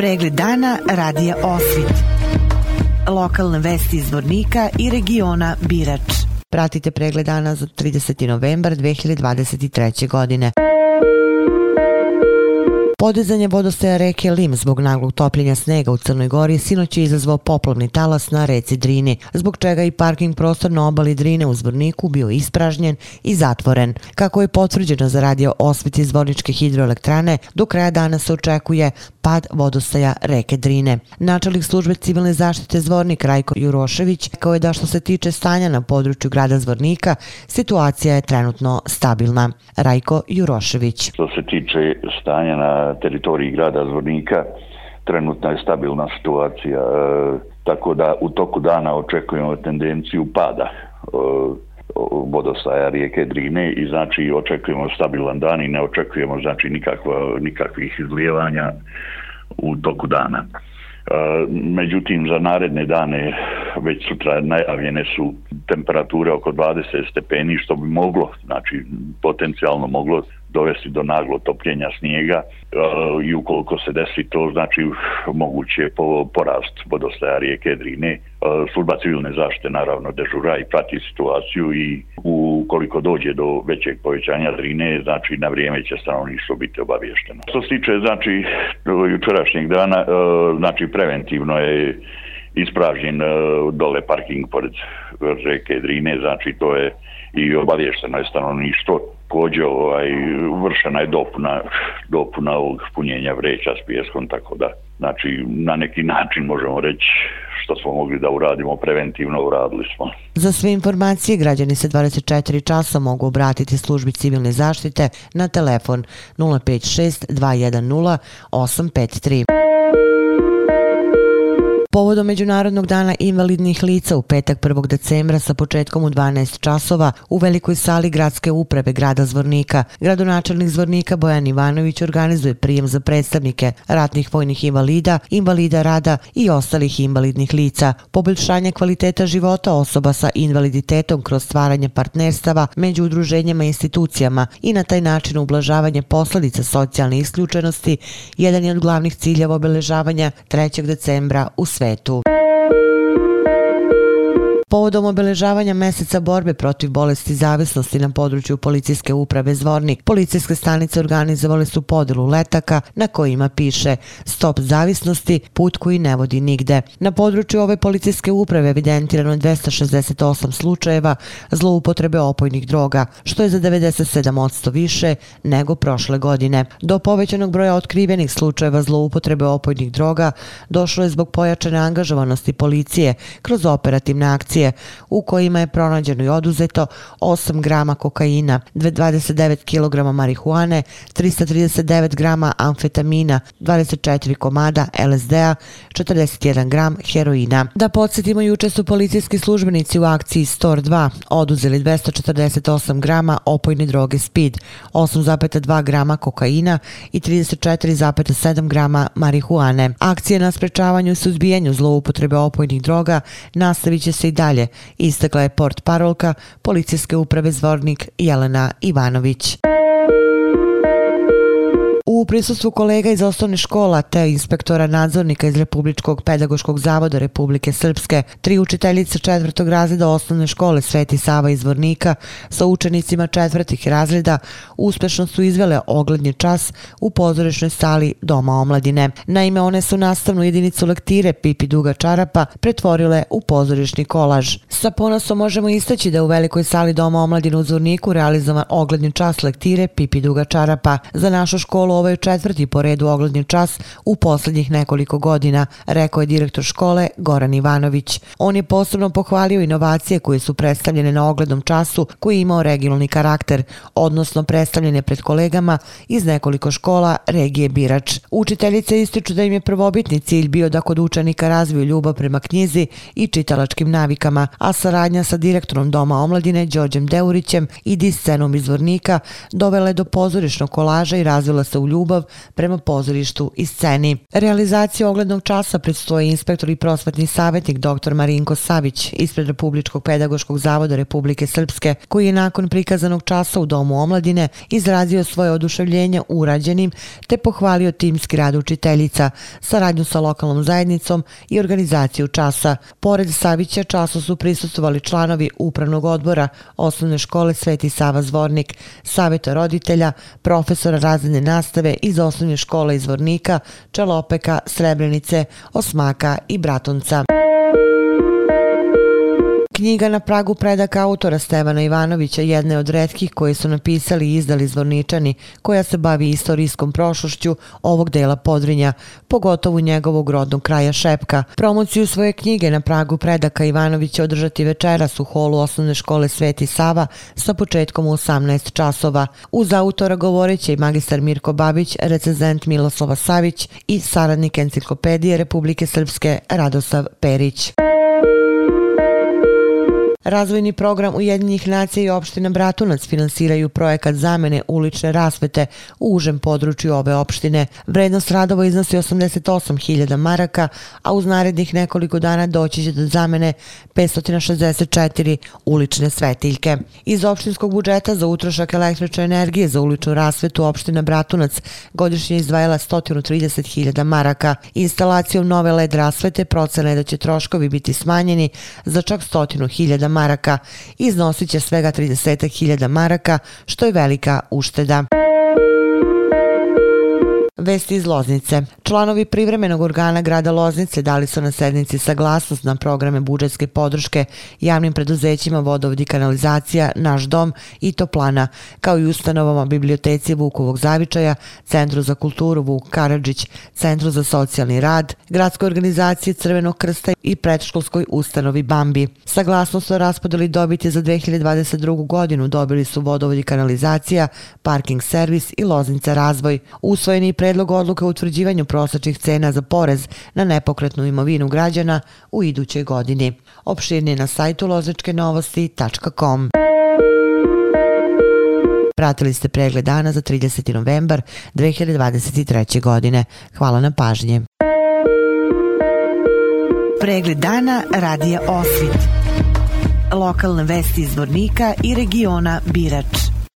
Pregled dana radija Osvit. Lokalne vesti iz Vornika i regiona Birač. Pratite pregled dana za 30. novembar 2023. godine. Podizanje vodostaja reke Lim zbog naglog topljenja snega u Crnoj Gori sinoć je izazvao poplovni talas na reci Drini, zbog čega i parking prostor na obali Drine u Zvorniku bio ispražnjen i zatvoren. Kako je potvrđeno za radio osviti Zvorničke hidroelektrane, do kraja dana se očekuje pad vodostaja reke Drine. Načelnik službe civilne zaštite Zvornik Rajko Jurošević kao je da što se tiče stanja na području grada Zvornika, situacija je trenutno stabilna. Rajko Jurošević. Što se tiče stanja na teritoriji grada Zvornika trenutna je stabilna situacija e, tako da u toku dana očekujemo tendenciju pada e, vodostaja rijeke Drine i znači očekujemo stabilan dan i ne očekujemo znači nikakva, nikakvih izlijevanja u toku dana. E, međutim, za naredne dane već sutra najavljene su temperature oko 20 stepeni, što bi moglo, znači potencijalno moglo dovesti do naglo topljenja snijega e, i ukoliko se desi to znači moguće po, porast vodostaja rijeke Drine. E, služba civilne zaštite naravno dežura i prati situaciju i ukoliko dođe do većeg povećanja Drine, znači na vrijeme će stanovništvo biti obavješteno. Što se tiče znači jučerašnjeg dana, e, znači preventivno je ispražnjen e, dole parking pored reke Drine, znači to je i obavješteno je stanovništvo također ovaj, vršena je dopuna, dopuna ovog punjenja vreća s pijeskom, tako da znači na neki način možemo reći što smo mogli da uradimo preventivno, uradili smo. Za sve informacije građani se 24 časa mogu obratiti službi civilne zaštite na telefon 056 210 853. Povodom Međunarodnog dana invalidnih lica u petak 1. decembra sa početkom u 12 časova u velikoj sali gradske uprave grada Zvornika, gradonačelnik Zvornika Bojan Ivanović organizuje prijem za predstavnike ratnih vojnih invalida, invalida rada i ostalih invalidnih lica, poboljšanje kvaliteta života osoba sa invaliditetom kroz stvaranje partnerstava među udruženjama i institucijama i na taj način ublažavanje posledica socijalne isključenosti, jedan je od glavnih ciljeva obeležavanja 3. decembra u svetu. Povodom obeležavanja meseca borbe protiv bolesti zavisnosti na području policijske uprave Zvornik, policijske stanice organizovali su podelu letaka na kojima piše Stop zavisnosti, put koji ne vodi nigde. Na području ove policijske uprave evidentirano je 268 slučajeva zloupotrebe opojnih droga, što je za 97% više nego prošle godine. Do povećanog broja otkrivenih slučajeva zloupotrebe opojnih droga došlo je zbog pojačane angažovanosti policije kroz operativne akcije policije u kojima je pronađeno i oduzeto 8 grama kokaina, 29 kg marihuane, 339 grama amfetamina, 24 komada LSD-a, 41 gram heroina. Da podsjetimo, juče su policijski službenici u akciji Store 2 oduzeli 248 grama opojne droge Speed, 8,2 grama kokaina i 34,7 grama marihuane. Akcije na sprečavanju i suzbijanju zloupotrebe opojnih droga nastavit će se i dalje dalje, istakla je port parolka policijske uprave Zvornik Jelena Ivanović. Prisustvu kolega iz osnovne škola te inspektora nadzornika iz Republičkog pedagoškog zavoda Republike Srpske, tri učiteljice četvrtog razreda osnovne škole Sveti Sava iz Vornika sa učenicima četvrtih razreda uspešno su izvele ogledni čas u pozorišnoj sali Doma omladine. Naime, one su nastavnu jedinicu lektire Pipi Duga Čarapa pretvorile u pozorišni kolaž. Sa ponosom možemo istaći da u velikoj sali Doma omladine u Zvorniku realizovan ogledni čas lektire Pipi Duga Čarapa. Za našu školu ovo je četvrti po redu ogledni čas u posljednjih nekoliko godina, rekao je direktor škole Goran Ivanović. On je posebno pohvalio inovacije koje su predstavljene na oglednom času koji je imao regionalni karakter, odnosno predstavljene pred kolegama iz nekoliko škola regije Birač. Učiteljice ističu da im je prvobitni cilj bio da kod učenika razviju ljubav prema knjizi i čitalačkim navikama, a saradnja sa direktorom Doma omladine Đorđem Deurićem i discenom izvornika dovela je do pozorišnog kolaža i razvila se u ljubav ljubav prema pozorištu i sceni. Realizacija oglednog časa predstoje inspektor i prosvetni savjetnik dr. Marinko Savić ispred Republičkog pedagoškog zavoda Republike Srpske, koji je nakon prikazanog časa u Domu omladine izrazio svoje oduševljenje urađenim te pohvalio timski rad učiteljica, saradnju sa lokalnom zajednicom i organizaciju časa. Pored Savića času su prisustovali članovi upravnog odbora osnovne škole Sveti Sava Zvornik, savjeta roditelja, profesora razredne nastave iz osnovne škole izvornika, Čelopeka, Srebrenice, Osmaka i Bratonca. Knjiga na pragu predaka autora Stevana Ivanovića jedne od redkih koje su napisali i izdali zvorničani, koja se bavi istorijskom prošlošću ovog dela Podrinja, pogotovo njegovog rodnog kraja Šepka. Promociju svoje knjige na pragu predaka Ivanovića održati večeras u holu osnovne škole Sveti Sava sa početkom u 18 časova. Uz autora govoreće i magistar Mirko Babić, recenzent Miloslava Savić i saradnik enciklopedije Republike Srpske Radosav Perić. Razvojni program Ujedinjih nacija i opština Bratunac finansiraju projekat zamene ulične rasvete u užem području ove opštine. Vrednost radova iznosi 88.000 maraka, a uz narednih nekoliko dana doći će do zamene 564 ulične svetiljke. Iz opštinskog budžeta za utrošak električne energije za uličnu rasvetu opština Bratunac godišnje izdvajala 130.000 maraka. Instalacijom nove LED rasvete procena je da će troškovi biti smanjeni za čak 100.000 maraka. Iznosit će svega 30.000 maraka, što je velika ušteda. Vesti iz Loznice. Članovi privremenog organa grada Loznice dali su na sednici saglasnost na programe budžetske podrške javnim preduzećima vodovodi kanalizacija, naš dom i toplana, kao i ustanovama biblioteci Vukovog zavičaja, Centru za kulturu Vuk Karadžić, Centru za socijalni rad, Gradskoj organizaciji Crvenog krsta i predškolskoj ustanovi Bambi. Saglasnost o raspodeli dobiti za 2022. godinu dobili su vodovodi kanalizacija, parking servis i Loznica razvoj. Usvojeni pre predlog odluka o utvrđivanju prosječnih cena za porez na nepokretnu imovinu građana u idućoj godini. Opširnije na sajtu lozačkenovosti.com. Pratili ste pregled dana za 30. novembar 2023. godine. Hvala na pažnje. Pregled dana radija Osvit. Lokalne vesti iz Vornika i regiona Birač.